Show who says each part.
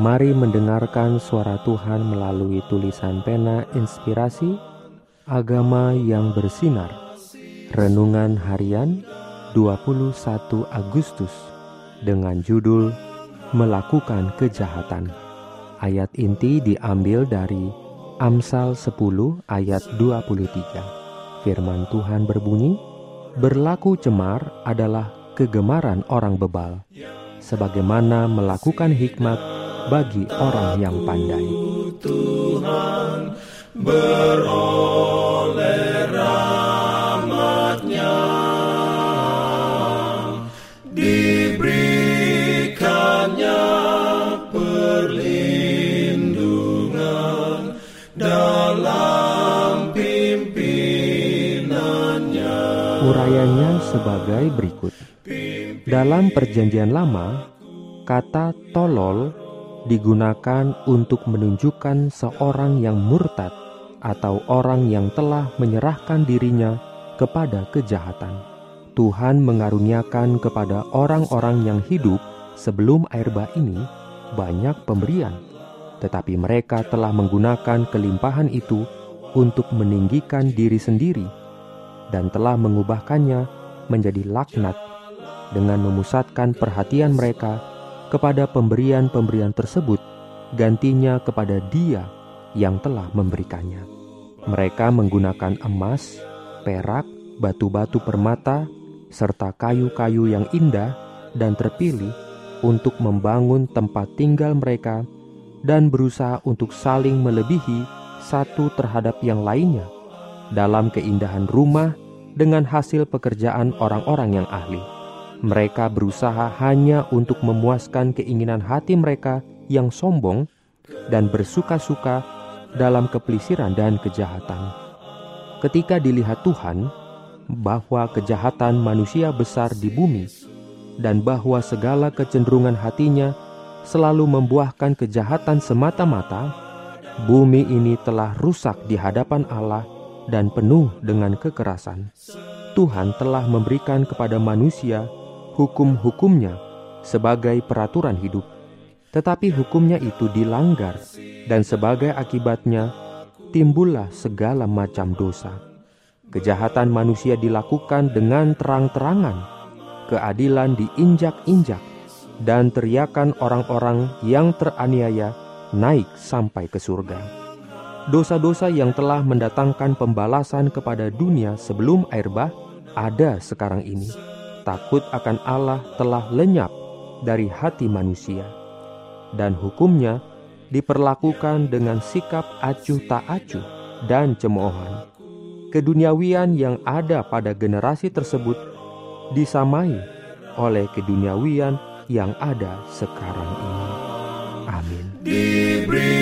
Speaker 1: Mari mendengarkan suara Tuhan melalui tulisan pena inspirasi Agama yang bersinar. Renungan harian 21 Agustus Dengan judul Melakukan Kejahatan. Ayat inti diambil dari Amsal 10 ayat 23 Firman Tuhan berbunyi Berlaku cemar adalah kegemaran orang bebal. Sebagaimana melakukan hikmat bagi orang yang pandai.
Speaker 2: Tuhan beroleh rahmatnya. Diberikannya perlindungan dalam pimpinannya.
Speaker 1: Urayanya sebagai berikut. Dalam perjanjian lama kata tolol digunakan untuk menunjukkan seorang yang murtad atau orang yang telah menyerahkan dirinya kepada kejahatan. Tuhan mengaruniakan kepada orang-orang yang hidup sebelum air bah ini banyak pemberian, tetapi mereka telah menggunakan kelimpahan itu untuk meninggikan diri sendiri dan telah mengubahkannya menjadi laknat dengan memusatkan perhatian mereka kepada pemberian-pemberian tersebut, gantinya kepada Dia yang telah memberikannya. Mereka menggunakan emas, perak, batu-batu permata, serta kayu-kayu yang indah dan terpilih untuk membangun tempat tinggal mereka dan berusaha untuk saling melebihi satu terhadap yang lainnya dalam keindahan rumah dengan hasil pekerjaan orang-orang yang ahli. Mereka berusaha hanya untuk memuaskan keinginan hati mereka yang sombong dan bersuka-suka dalam kepelisiran dan kejahatan. Ketika dilihat Tuhan bahwa kejahatan manusia besar di bumi dan bahwa segala kecenderungan hatinya selalu membuahkan kejahatan semata-mata, bumi ini telah rusak di hadapan Allah dan penuh dengan kekerasan. Tuhan telah memberikan kepada manusia hukum-hukumnya sebagai peraturan hidup, tetapi hukumnya itu dilanggar, dan sebagai akibatnya timbullah segala macam dosa. Kejahatan manusia dilakukan dengan terang-terangan, keadilan diinjak-injak, dan teriakan orang-orang yang teraniaya naik sampai ke surga. Dosa-dosa yang telah mendatangkan pembalasan kepada dunia sebelum air bah ada sekarang ini takut akan Allah telah lenyap dari hati manusia, dan hukumnya diperlakukan dengan sikap acuh tak acuh dan cemoohan. Keduniawian yang ada pada generasi tersebut disamai oleh keduniawian yang ada sekarang ini. Amin.
Speaker 2: Diberikannya